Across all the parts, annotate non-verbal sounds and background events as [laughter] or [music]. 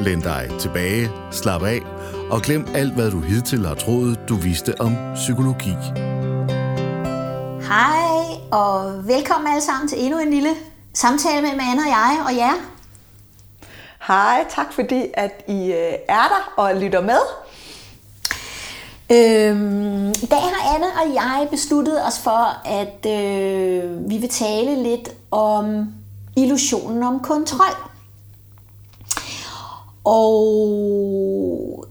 Læn dig tilbage, slap af og glem alt, hvad du hidtil har troet, du vidste om psykologi. Hej og velkommen alle sammen til endnu en lille samtale med Anne og jeg og jer. Hej, tak fordi at I øh, er der og lytter med. Øhm, I dag har Anne og jeg besluttet os for, at øh, vi vil tale lidt om illusionen om kontrol. Og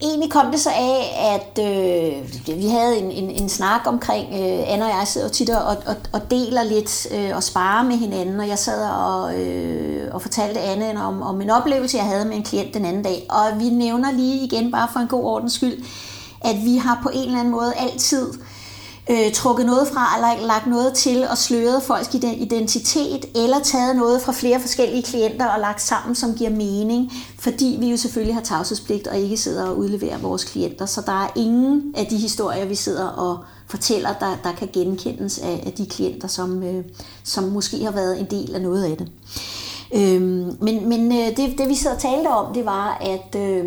egentlig kom det så af, at øh, vi havde en, en, en snak omkring, øh, Anna og jeg sidder tit og, og, og deler lidt øh, og sparer med hinanden, og jeg sad og, øh, og fortalte Anne om, om en oplevelse, jeg havde med en klient den anden dag. Og vi nævner lige igen, bare for en god ordens skyld, at vi har på en eller anden måde altid øh, øh, trukket noget fra, eller lagt noget til og sløret folks identitet, eller taget noget fra flere forskellige klienter og lagt sammen, som giver mening, fordi vi jo selvfølgelig har tavshedspligt og ikke sidder og udleverer vores klienter. Så der er ingen af de historier, vi sidder og fortæller, der, der kan genkendes af, af de klienter, som, øh, som måske har været en del af noget af det. Øhm, men men øh, det, det vi sidder og talte om, det var, at... Øh,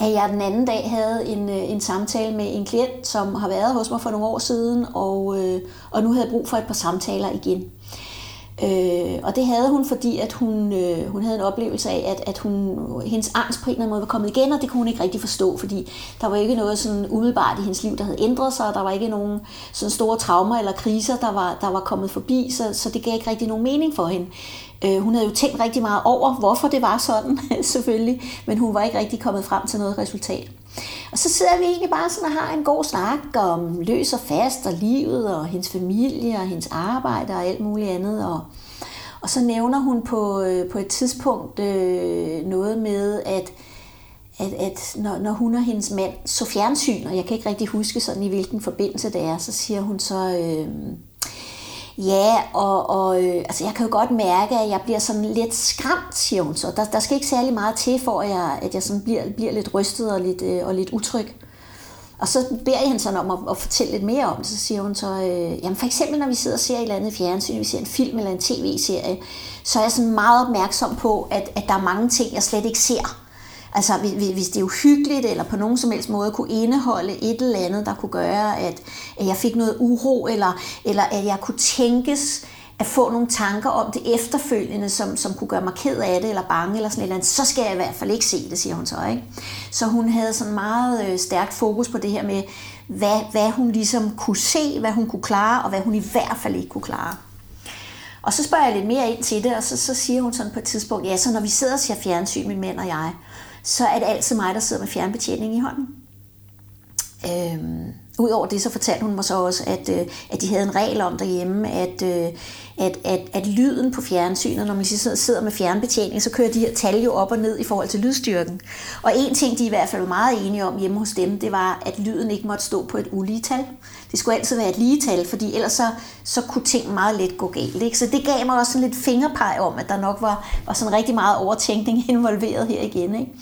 at jeg den anden dag havde en, øh, en samtale med en klient, som har været hos mig for nogle år siden, og, øh, og nu havde jeg brug for et par samtaler igen. Øh, og det havde hun, fordi at hun, øh, hun havde en oplevelse af, at, at hun, hendes angst på en eller anden måde var kommet igen, og det kunne hun ikke rigtig forstå, fordi der var ikke noget sådan umiddelbart i hendes liv, der havde ændret sig, og der var ikke nogen sådan store traumer eller kriser, der var, der var kommet forbi, så, så det gav ikke rigtig nogen mening for hende. Øh, hun havde jo tænkt rigtig meget over, hvorfor det var sådan, [laughs] selvfølgelig, men hun var ikke rigtig kommet frem til noget resultat. Og så sidder vi egentlig bare sådan og har en god snak om løs og fast og livet og hendes familie og hendes arbejde og alt muligt andet. Og, og så nævner hun på, øh, på et tidspunkt øh, noget med, at, at, at når, når hun og hendes mand så fjernsyn, og jeg kan ikke rigtig huske sådan i hvilken forbindelse det er, så siger hun så... Øh, Ja, og, og øh, altså jeg kan jo godt mærke, at jeg bliver sådan lidt skræmt, siger hun så. Der, der skal ikke særlig meget til, for at jeg, at jeg sådan bliver, bliver lidt rystet og lidt, øh, og lidt utryg. Og så beder jeg hende sådan om at, at fortælle lidt mere om det. Så siger hun så, øh, jamen for eksempel når vi sidder og ser et eller andet fjernsyn, vi ser en film eller en tv-serie, så er jeg sådan meget opmærksom på, at, at der er mange ting, jeg slet ikke ser. Altså hvis det er uhyggeligt, eller på nogen som helst måde kunne indeholde et eller andet, der kunne gøre, at, at jeg fik noget uro, eller, eller at jeg kunne tænkes at få nogle tanker om det efterfølgende, som, som kunne gøre mig ked af det, eller bange, eller sådan et eller andet, så skal jeg i hvert fald ikke se det, siger hun så. Ikke? Så hun havde sådan meget øh, stærkt fokus på det her med, hvad, hvad hun ligesom kunne se, hvad hun kunne klare, og hvad hun i hvert fald ikke kunne klare. Og så spørger jeg lidt mere ind til det, og så, så siger hun sådan på et tidspunkt, ja, så når vi sidder og ser fjernsyn, min mænd og jeg, så er det altid mig, der sidder med fjernbetjeningen i hånden. Øhm, Udover det, så fortalte hun mig så også, at, øh, at de havde en regel om derhjemme, at, øh, at, at, at lyden på fjernsynet, når man sidder med fjernbetjening, så kører de her tal jo op og ned i forhold til lydstyrken. Og en ting, de i hvert fald var meget enige om hjemme hos dem, det var, at lyden ikke måtte stå på et ulige tal. Det skulle altid være et lige tal, fordi ellers så, så kunne ting meget let gå galt. Ikke? Så det gav mig også sådan lidt fingerpeg om, at der nok var, var sådan rigtig meget overtænkning [laughs] involveret her igen. Ikke?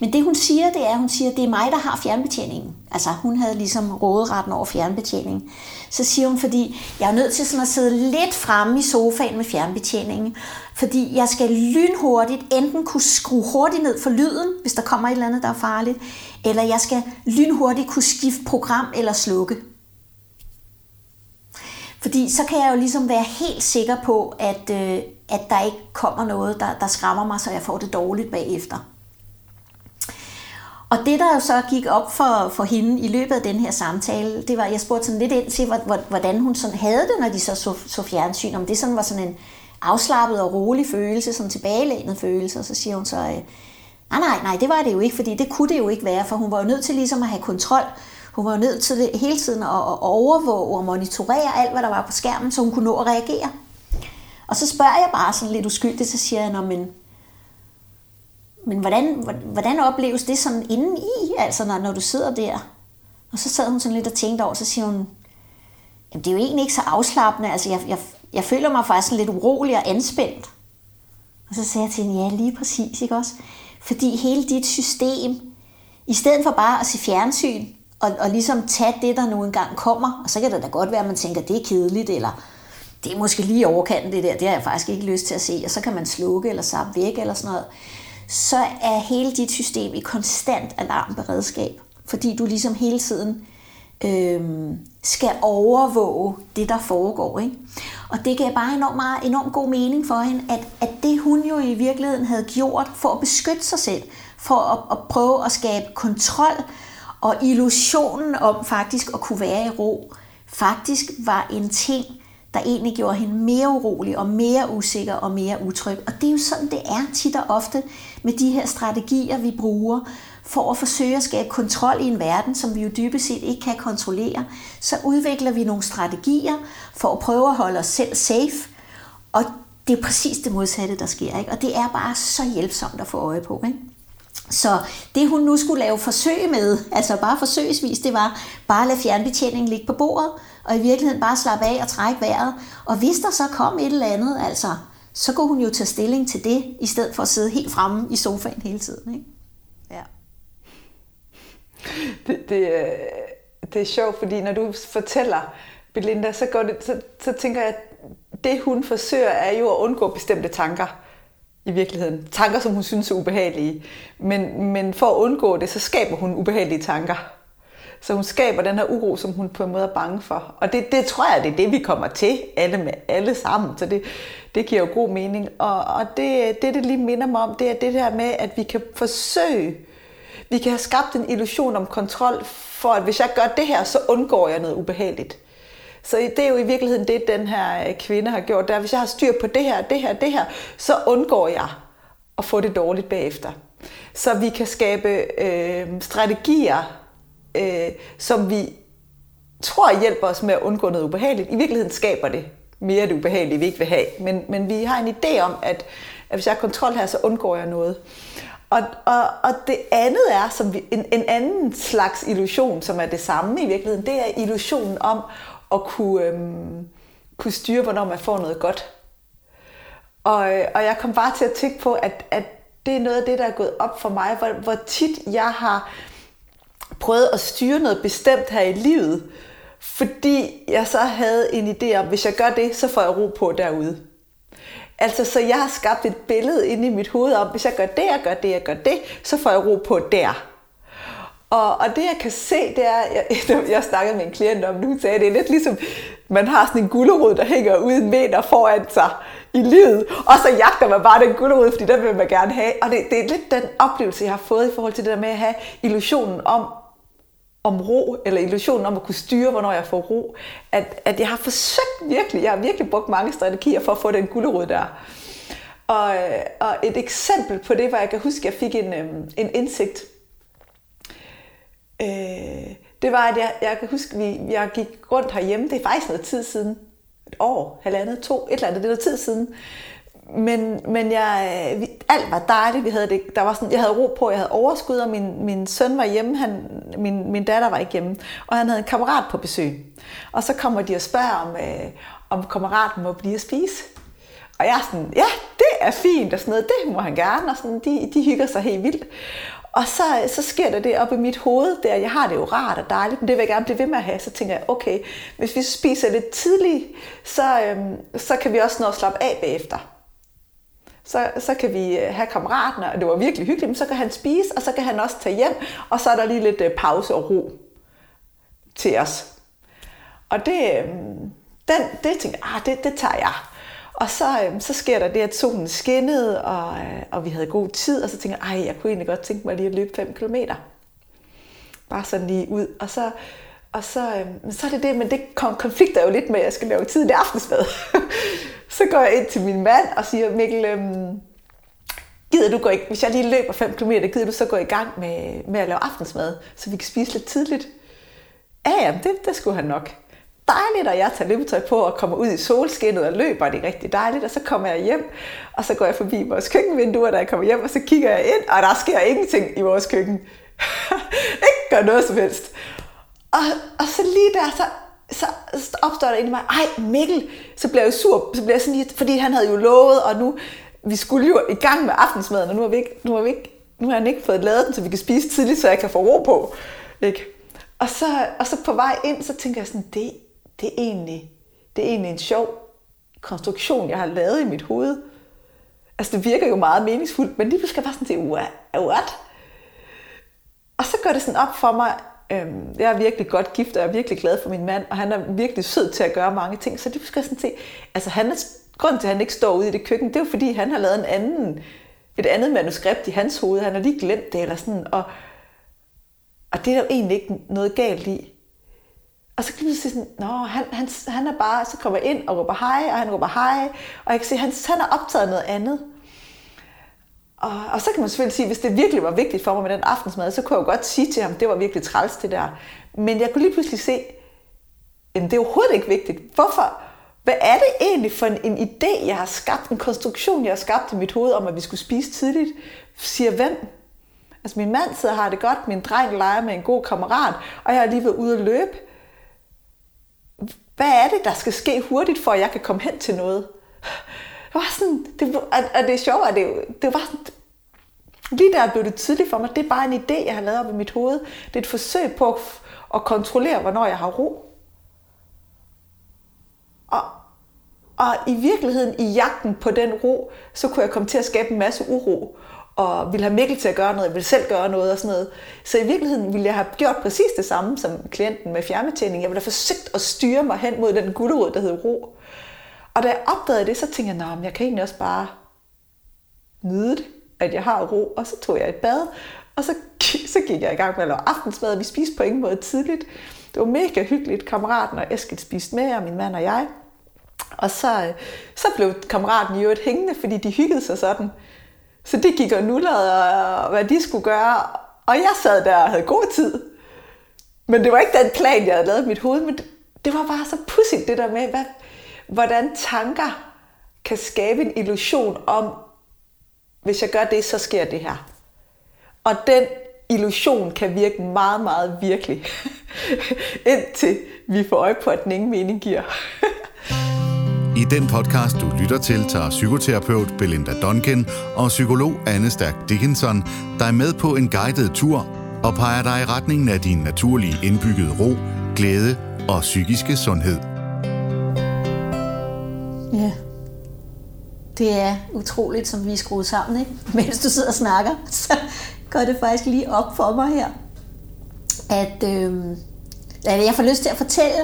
Men det hun siger, det er, hun siger, at det er mig, der har fjernbetjeningen. Altså hun havde ligesom råderetten over fjernbetjeningen. Så siger hun, fordi jeg er nødt til sådan at sidde lidt fremme i sofaen med fjernbetjeningen, fordi jeg skal lynhurtigt enten kunne skrue hurtigt ned for lyden, hvis der kommer et eller andet, der er farligt, eller jeg skal lynhurtigt kunne skifte program eller slukke. Fordi så kan jeg jo ligesom være helt sikker på, at, øh, at der ikke kommer noget, der, der skræmmer mig, så jeg får det dårligt bagefter. Og det, der jo så gik op for, for hende i løbet af den her samtale, det var, jeg spurgte sådan lidt ind til, hvordan hun sådan havde det, når de så så, så fjernsyn. Om det sådan var sådan en afslappet og rolig følelse, sådan tilbagelænet følelse. Og så siger hun så, øh, nej, nej, nej, det var det jo ikke, fordi det kunne det jo ikke være, for hun var jo nødt til ligesom at have kontrol. Hun var jo nødt til det hele tiden at, at overvåge og monitorere alt, hvad der var på skærmen, så hun kunne nå at reagere. Og så spørger jeg bare sådan lidt uskyldigt, så siger jeg, men men hvordan, hvordan opleves det sådan inden i, altså når, når du sidder der Og så sad hun sådan lidt og tænkte over, så siger hun, jamen det er jo egentlig ikke så afslappende, altså jeg, jeg, jeg føler mig faktisk lidt urolig og anspændt. Og så sagde jeg til hende, ja lige præcis, ikke også? Fordi hele dit system, i stedet for bare at se fjernsyn, og, og ligesom tage det, der nu engang kommer, og så kan det da godt være, at man tænker, det er kedeligt, eller det er måske lige overkanten det der, det har jeg faktisk ikke lyst til at se, og så kan man slukke eller sappe væk eller sådan noget, så er hele dit system i konstant alarmberedskab, fordi du ligesom hele tiden øh, skal overvåge det, der foregår. Ikke? Og det gav bare enormt, meget, enormt god mening for hende, at, at det hun jo i virkeligheden havde gjort for at beskytte sig selv, for at, at prøve at skabe kontrol og illusionen om faktisk at kunne være i ro, faktisk var en ting, der egentlig gjorde hende mere urolig og mere usikker og mere utryg. Og det er jo sådan, det er tit og ofte med de her strategier, vi bruger for at forsøge at skabe kontrol i en verden, som vi jo dybest set ikke kan kontrollere. Så udvikler vi nogle strategier for at prøve at holde os selv safe, og det er præcis det modsatte, der sker. Ikke? Og det er bare så hjælpsomt at få øje på. Ikke? Så det hun nu skulle lave forsøg med, altså bare forsøgsvis, det var bare at lade fjernbetjeningen ligge på bordet, og i virkeligheden bare slappe af og trække vejret. Og hvis der så kom et eller andet, altså, så kunne hun jo tage stilling til det, i stedet for at sidde helt fremme i sofaen hele tiden. Ikke? Ja. Det, det, øh, det er sjovt, fordi når du fortæller, Belinda, så, går det, så, så tænker jeg, at det hun forsøger er jo at undgå bestemte tanker i virkeligheden. Tanker, som hun synes er ubehagelige. Men, men for at undgå det, så skaber hun ubehagelige tanker. Så hun skaber den her uro, som hun på en måde er bange for. Og det, det tror jeg, det er det, vi kommer til, alle, med, alle sammen. Så det, det giver jo god mening. Og, og det, det, det lige minder mig om, det er det der med, at vi kan forsøge, vi kan have skabt en illusion om kontrol, for at hvis jeg gør det her, så undgår jeg noget ubehageligt. Så det er jo i virkeligheden det, den her øh, kvinde har gjort. Der, hvis jeg har styr på det her, det her, det her, så undgår jeg at få det dårligt bagefter. Så vi kan skabe øh, strategier, øh, som vi tror hjælper os med at undgå noget ubehageligt. I virkeligheden skaber det mere det ubehagelige, vi ikke vil have. Men, men vi har en idé om, at, at hvis jeg har kontrol her, så undgår jeg noget. Og, og, og det andet er som vi, en, en anden slags illusion, som er det samme i virkeligheden, det er illusionen om at kunne, øhm, kunne styre, hvornår man får noget godt. Og, øh, og jeg kom bare til at tænke på, at, at det er noget af det, der er gået op for mig, hvor, hvor tit jeg har prøvet at styre noget bestemt her i livet, fordi jeg så havde en idé om, hvis jeg gør det, så får jeg ro på derude. Altså, så jeg har skabt et billede inde i mit hoved om, hvis jeg gør det, jeg gør det, jeg gør det, så får jeg ro på der. Og, og det jeg kan se, det er, jeg, [laughs] jeg snakkede med en klient om, nu sagde det er lidt ligesom, man har sådan en gulerod, der hænger ud en meter foran sig i livet, og så jagter man bare den gulerod, fordi den vil man gerne have. Og det, det er lidt den oplevelse, jeg har fået i forhold til det der med at have illusionen om, om ro, eller illusionen om at kunne styre, hvornår jeg får ro, at, at jeg har forsøgt virkelig, jeg har virkelig brugt mange strategier for at få den gulerod der. Og, øh, og et eksempel på det, hvor jeg kan huske, at jeg fik en, øhm, en indsigt øh, det var, at jeg, jeg kan huske, at vi, jeg gik rundt herhjemme. Det er faktisk noget tid siden. Et år, halvandet, to, et eller andet. Det er noget tid siden. Men, men jeg, øh, vi, alt var dejligt. Vi havde det, der var sådan, jeg havde ro på, jeg havde overskud, og min, min søn var hjemme. Han, min, min datter var ikke hjemme. Og han havde en kammerat på besøg. Og så kommer de og spørger, om, øh, om kammeraten må blive at spise. Og jeg er sådan, ja, det er fint, og sådan noget, det må han gerne, og sådan, de, de hygger sig helt vildt. Og så, så sker der det op i mit hoved, der jeg har det jo rart og dejligt, men det vil jeg gerne blive ved med at have. Så tænker jeg, okay, hvis vi spiser lidt tidligt, så, øhm, så kan vi også nå at slappe af bagefter. Så, så kan vi øh, have kammeraterne, og det var virkelig hyggeligt, men så kan han spise, og så kan han også tage hjem, og så er der lige lidt øh, pause og ro til os. Og det, øhm, den, det tænker jeg, ah, det, det tager jeg. Og så, øhm, så sker der det, at solen skinnede, og, øh, og vi havde god tid, og så tænkte jeg, ej, jeg kunne egentlig godt tænke mig lige at løbe 5 km. Bare sådan lige ud. Og så, og så, øhm, så er det det, men det konflikter jo lidt med, at jeg skal lave tidlig aftensmad. [laughs] så går jeg ind til min mand og siger, Mikkel, øhm, gider du gå i, hvis jeg lige løber 5 km, gider du så gå i gang med, med at lave aftensmad, så vi kan spise lidt tidligt? Ja, ja, det, det skulle han nok dejligt, og jeg tager limtøj på og kommer ud i solskinnet og løber, og det er rigtig dejligt. Og så kommer jeg hjem, og så går jeg forbi vores køkkenvinduer, da jeg kommer hjem, og så kigger jeg ind, og der sker ingenting i vores køkken. [laughs] ikke gør noget som helst. Og, og så lige der, så, så opstår der inde i mig, ej Mikkel, så bliver jeg jo sur, så bliver jeg sådan lige, fordi han havde jo lovet, og nu, vi skulle jo i gang med aftensmaden, og nu har vi ikke, nu har vi ikke, nu har han ikke fået lavet den, så vi kan spise tidligt, så jeg kan få ro på. Ikke? Og, så, og så på vej ind, så tænker jeg sådan, det, det, er egentlig, det er egentlig en sjov konstruktion, jeg har lavet i mit hoved. Altså det virker jo meget meningsfuldt, men lige pludselig skal jeg bare sådan sige, what? Og så går det sådan op for mig, øhm, jeg er virkelig godt gift, og jeg er virkelig glad for min mand, og han er virkelig sød til at gøre mange ting, så det skal jeg sådan se, altså han er, grund til, at han ikke står ude i det køkken, det er jo fordi, han har lavet en anden, et andet manuskript i hans hoved, han har lige glemt det, eller sådan, og, og det er der jo egentlig ikke noget galt i. Og så kan man sige sådan, Nå, han, han, han er bare, så kommer jeg ind og råber hej, og han råber hej, og jeg kan se, han, han er optaget noget andet. Og, og så kan man selvfølgelig sige, hvis det virkelig var vigtigt for mig med den aftensmad, så kunne jeg jo godt sige til ham, det var virkelig træls det der. Men jeg kunne lige pludselig se, at det er overhovedet ikke vigtigt. Hvorfor? Hvad er det egentlig for en, en idé, jeg har skabt, en konstruktion, jeg har skabt i mit hoved om, at vi skulle spise tidligt? Siger hvem? Altså min mand sidder og har det godt, min dreng leger med en god kammerat, og jeg har lige været ude at løbe. Hvad er det, der skal ske hurtigt, for at jeg kan komme hen til noget? Det var sådan, det, og det er sjovt, at det, det var sådan, lige der blev det tydeligt for mig, det er bare en idé, jeg har lavet op i mit hoved. Det er et forsøg på at, at kontrollere, hvornår jeg har ro. Og, og i virkeligheden, i jagten på den ro, så kunne jeg komme til at skabe en masse uro og ville have Mikkel til at gøre noget, jeg ville selv gøre noget og sådan noget. Så i virkeligheden ville jeg have gjort præcis det samme som klienten med fjernbetjening. Jeg ville have forsøgt at styre mig hen mod den gulderod, der hed ro. Og da jeg opdagede det, så tænkte jeg, at jeg kan egentlig også bare nyde det, at jeg har ro. Og så tog jeg et bad, og så, så gik jeg i gang med at lave aftensmad, og vi spiste på ingen måde tidligt. Det var mega hyggeligt. Kammeraten og Eskild spiste med, og min mand og jeg. Og så, øh, så blev kammeraten jo et hængende, fordi de hyggede sig sådan. Så det gik og nullede, hvad de skulle gøre. Og jeg sad der og havde god tid. Men det var ikke den plan, jeg havde lavet i mit hoved, men det, det var bare så pudsigt det der med, hvad, hvordan tanker kan skabe en illusion om, hvis jeg gør det, så sker det her. Og den illusion kan virke meget, meget virkelig, [laughs] indtil vi får øje på, at den ingen mening giver. I den podcast, du lytter til, tager psykoterapeut Belinda Duncan og psykolog Anne Stærk Dickinson dig med på en guided tur og peger dig i retningen af din naturlige indbyggede ro, glæde og psykiske sundhed. Ja, det er utroligt, som vi er skruet sammen, ikke? [laughs] Mens du sidder og snakker, [laughs] så går det faktisk lige op for mig her, at, øh, at jeg får lyst til at fortælle,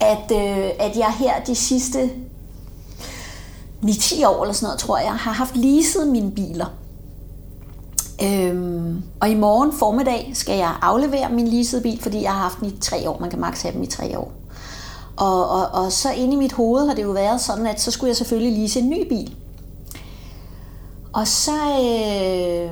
at, øh, at jeg her de sidste 9-10 år eller sådan noget, tror jeg, har haft leaset mine biler. Øhm, og i morgen formiddag skal jeg aflevere min leasede bil, fordi jeg har haft den i tre år. Man kan maks have dem i tre år. Og, og, og så inde i mit hoved har det jo været sådan, at så skulle jeg selvfølgelig lease en ny bil. Og så... Øh,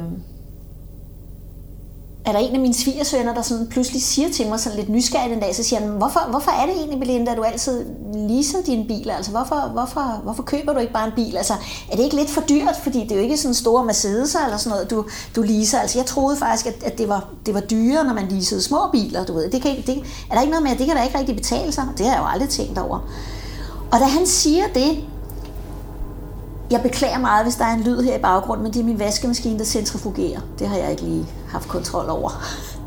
er der en af mine svigersønner, der sådan pludselig siger til mig sådan lidt nysgerrigt en dag, så siger han, hvorfor, hvorfor er det egentlig, Belinda, at du altid leaser dine biler? Altså, hvorfor, hvorfor, hvorfor køber du ikke bare en bil? Altså, er det ikke lidt for dyrt? Fordi det er jo ikke sådan store Mercedes eller sådan noget, du, du leaser. Altså, jeg troede faktisk, at, at det, var, det var dyrere, når man leasede små biler, du ved. Det kan, det, er der ikke noget med, at det kan da ikke rigtig betale sig? Det har jeg jo aldrig tænkt over. Og da han siger det, jeg beklager meget, hvis der er en lyd her i baggrunden, men det er min vaskemaskine, der centrifugerer. Det har jeg ikke lige haft kontrol over.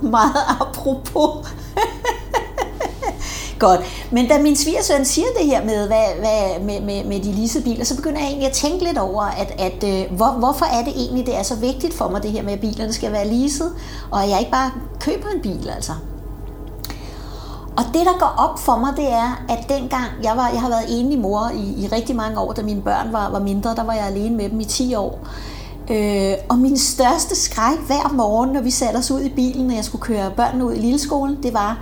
meget apropos. Godt. Men da min svigersøn siger det her med, hvad, hvad, med, med, med de leasede biler, så begynder jeg egentlig at tænke lidt over, at, at øh, hvor, hvorfor er det egentlig, det er så vigtigt for mig, det her med, at bilerne skal være leaset, og at jeg ikke bare køber en bil, altså. Og det, der går op for mig, det er, at dengang, jeg, var, jeg har været enlig mor i, i rigtig mange år, da mine børn var, var mindre, der var jeg alene med dem i 10 år. Øh, og min største skræk hver morgen, når vi satte os ud i bilen, når jeg skulle køre børnene ud i lilleskolen, det var,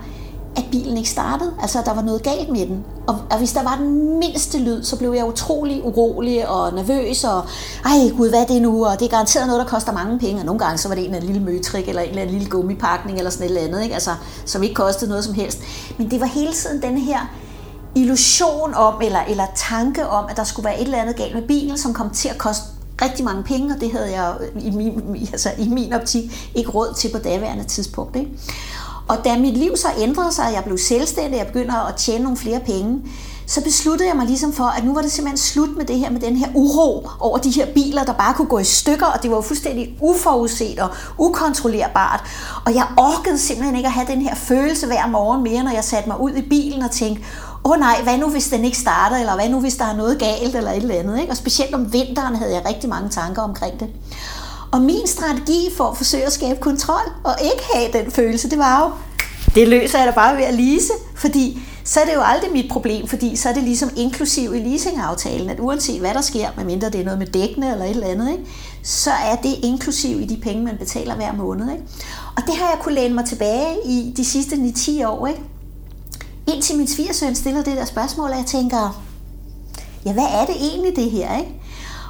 at bilen ikke startede. Altså, at der var noget galt med den. Og, og hvis der var den mindste lyd, så blev jeg utrolig urolig og nervøs, og ej gud, hvad er det nu? Og det er garanteret noget, der koster mange penge, og nogle gange så var det en eller anden lille møtrik, eller en eller anden lille gummipakning, eller sådan et eller andet, ikke? Altså, som ikke kostede noget som helst. Men det var hele tiden den her illusion om, eller, eller tanke om, at der skulle være et eller andet galt med bilen, som kom til at koste rigtig mange penge, og det havde jeg i min, altså, i min optik ikke råd til på daværende tidspunkt. Ikke? Og da mit liv så ændrede sig, og jeg blev selvstændig, jeg begyndte at tjene nogle flere penge, så besluttede jeg mig ligesom for, at nu var det simpelthen slut med det her, med den her uro over de her biler, der bare kunne gå i stykker, og det var jo fuldstændig uforudset og ukontrollerbart. Og jeg orkede simpelthen ikke at have den her følelse hver morgen mere, når jeg satte mig ud i bilen og tænkte, åh oh nej, hvad nu hvis den ikke starter, eller hvad nu hvis der er noget galt, eller et eller andet. Ikke? Og specielt om vinteren havde jeg rigtig mange tanker omkring det. Og min strategi for at forsøge at skabe kontrol, og ikke have den følelse, det var jo, det løser jeg da bare ved at lise, fordi så er det jo aldrig mit problem, fordi så er det ligesom inklusiv i leasingaftalen, at uanset hvad der sker, medmindre det er noget med dækkene eller et eller andet, ikke, så er det inklusiv i de penge, man betaler hver måned. Ikke? Og det har jeg kunne læne mig tilbage i de sidste 9-10 år. Ikke? Indtil min svigersøn stiller det der spørgsmål, og jeg tænker, ja, hvad er det egentlig det her? Ikke?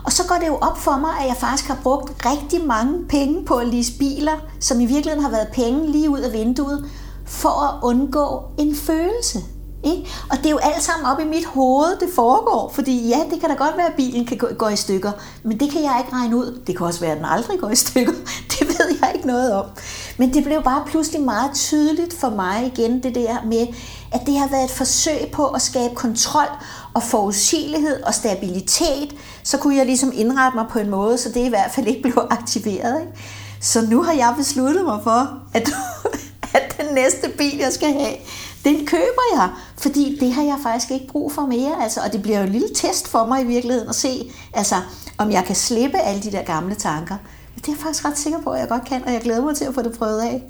Og så går det jo op for mig, at jeg faktisk har brugt rigtig mange penge på at lease biler, som i virkeligheden har været penge lige ud af vinduet, for at undgå en følelse. Ikke? Og det er jo alt sammen op i mit hoved, det foregår. Fordi ja, det kan da godt være, at bilen kan gå, gå i stykker. Men det kan jeg ikke regne ud. Det kan også være, at den aldrig går i stykker. [laughs] Det ved jeg ikke noget om. Men det blev bare pludselig meget tydeligt for mig igen, det der med, at det har været et forsøg på at skabe kontrol og forudsigelighed og stabilitet. Så kunne jeg ligesom indrette mig på en måde, så det i hvert fald ikke blev aktiveret. Ikke? Så nu har jeg besluttet mig for, at, [laughs] at den næste bil, jeg skal have, den køber jeg, fordi det har jeg faktisk ikke brug for mere. Altså, og det bliver jo en lille test for mig i virkeligheden at se, altså, om jeg kan slippe alle de der gamle tanker. Det er jeg faktisk ret sikker på, at jeg godt kan, og jeg glæder mig til at få det prøvet af.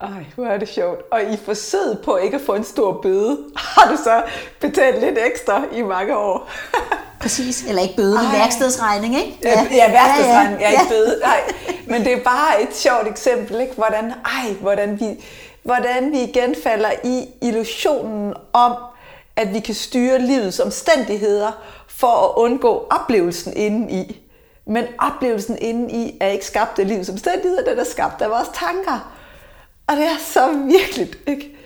Ej, hvor er det sjovt. Og i forsøget på ikke at få en stor bøde, har du så betalt lidt ekstra i mange år. [laughs] Præcis, eller ikke bøde, men værkstedsregning, ikke? Ja, ja værkstedsregning, ja, ja. ikke bøde. Nej. Men det er bare et sjovt eksempel, ikke? Hvordan, ej, hvordan vi, hvordan vi igen falder i illusionen om, at vi kan styre livets omstændigheder for at undgå oplevelsen indeni. Men oplevelsen indeni er ikke skabt af livets omstændigheder, den er skabt af vores tanker. Og det er så virkelig, ikke?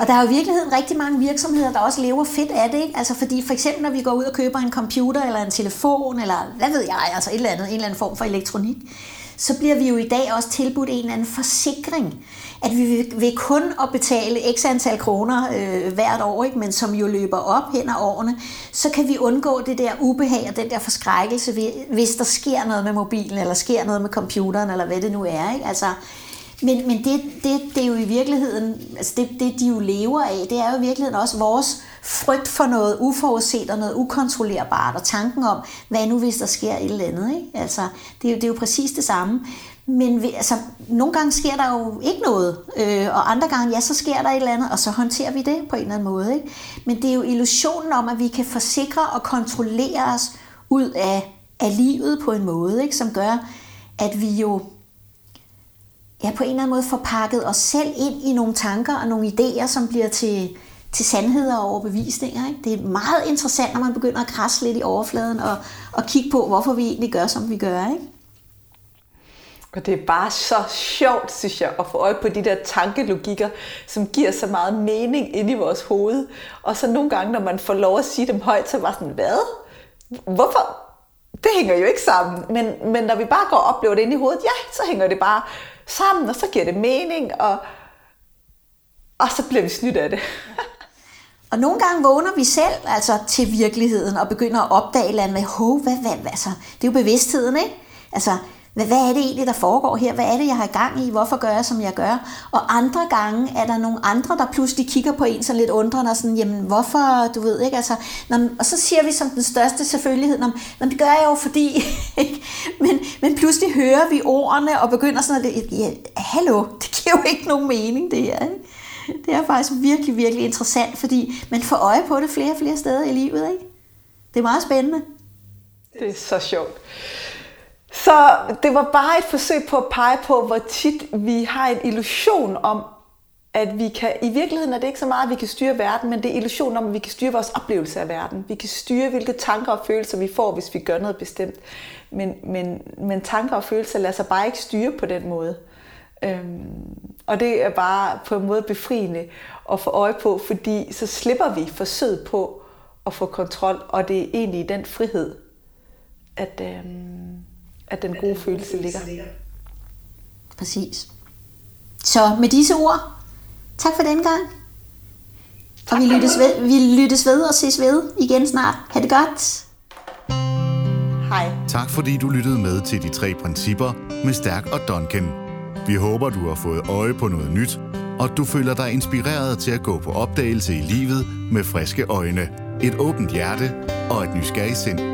Og der er jo i virkeligheden rigtig mange virksomheder, der også lever fedt af det. Ikke? Altså fordi for eksempel, når vi går ud og køber en computer eller en telefon, eller hvad ved jeg, altså et eller andet, en eller anden form for elektronik, så bliver vi jo i dag også tilbudt en eller anden forsikring. At vi vil kun at betale x antal kroner øh, hvert år, ikke? men som jo løber op hen ad årene, så kan vi undgå det der ubehag og den der forskrækkelse, hvis der sker noget med mobilen, eller sker noget med computeren, eller hvad det nu er. Ikke? Altså, men, men det, det, det er jo i virkeligheden, altså det, det de jo lever af, det er jo i virkeligheden også vores frygt for noget uforudset og noget ukontrollerbart, og tanken om, hvad nu hvis der sker et eller andet. Ikke? Altså, det, er jo, det er jo præcis det samme. Men vi, altså, nogle gange sker der jo ikke noget, øh, og andre gange, ja, så sker der et eller andet, og så håndterer vi det på en eller anden måde. Ikke? Men det er jo illusionen om, at vi kan forsikre og kontrollere os ud af, af livet på en måde, ikke? som gør, at vi jo ja, på en eller anden måde får pakket os selv ind i nogle tanker og nogle idéer, som bliver til, til sandheder og overbevisninger. Ikke? Det er meget interessant, når man begynder at krasse lidt i overfladen og, og kigge på, hvorfor vi egentlig gør, som vi gør. Ikke? Og det er bare så sjovt, synes jeg, at få øje på de der tankelogikker, som giver så meget mening ind i vores hoved. Og så nogle gange, når man får lov at sige dem højt, så var sådan, hvad? Hvorfor? Det hænger jo ikke sammen. Men, men når vi bare går og oplever det ind i hovedet, ja, så hænger det bare sammen, og så giver det mening, og, og så bliver vi snydt af det. Og nogle gange vågner vi selv altså til virkeligheden og begynder at opdage land med, hvad, hvad, hvad, altså, det er jo bevidstheden, ikke? Altså, hvad, hvad er det egentlig, der foregår her? Hvad er det, jeg har gang i? Hvorfor gør jeg, som jeg gør? Og andre gange er der nogle andre, der pludselig kigger på en sådan lidt undrende og sådan, jamen hvorfor, du ved ikke, altså, når, og så siger vi som den største selvfølgelighed, når, når det gør jeg jo fordi, [laughs] ikke? Men, men pludselig hører vi ordene og begynder sådan at, ja, hallo, det giver jo ikke nogen mening, det her, ikke? Det er faktisk virkelig, virkelig interessant, fordi man får øje på det flere og flere steder i livet, ikke? Det er meget spændende. Det er så sjovt. Så det var bare et forsøg på at pege på, hvor tit vi har en illusion om, at vi kan, i virkeligheden er det ikke så meget, at vi kan styre verden, men det er illusionen om, at vi kan styre vores oplevelse af verden. Vi kan styre, hvilke tanker og følelser vi får, hvis vi gør noget bestemt. Men, men, men tanker og følelser lader sig bare ikke styre på den måde. Øhm, og det er bare på en måde befriende at få øje på, fordi så slipper vi forsøget på at få kontrol, og det er egentlig den frihed, at, øhm, at den gode følelse ligger. Præcis. Så med disse ord, tak for den gang. Og vi lyttes, ved, vi lyttes ved og ses ved igen snart. Ha' det godt. Hej. Tak fordi du lyttede med til de tre principper med Stærk og Duncan. Vi håber, du har fået øje på noget nyt, og du føler dig inspireret til at gå på opdagelse i livet med friske øjne, et åbent hjerte og et nysgerrigt sind.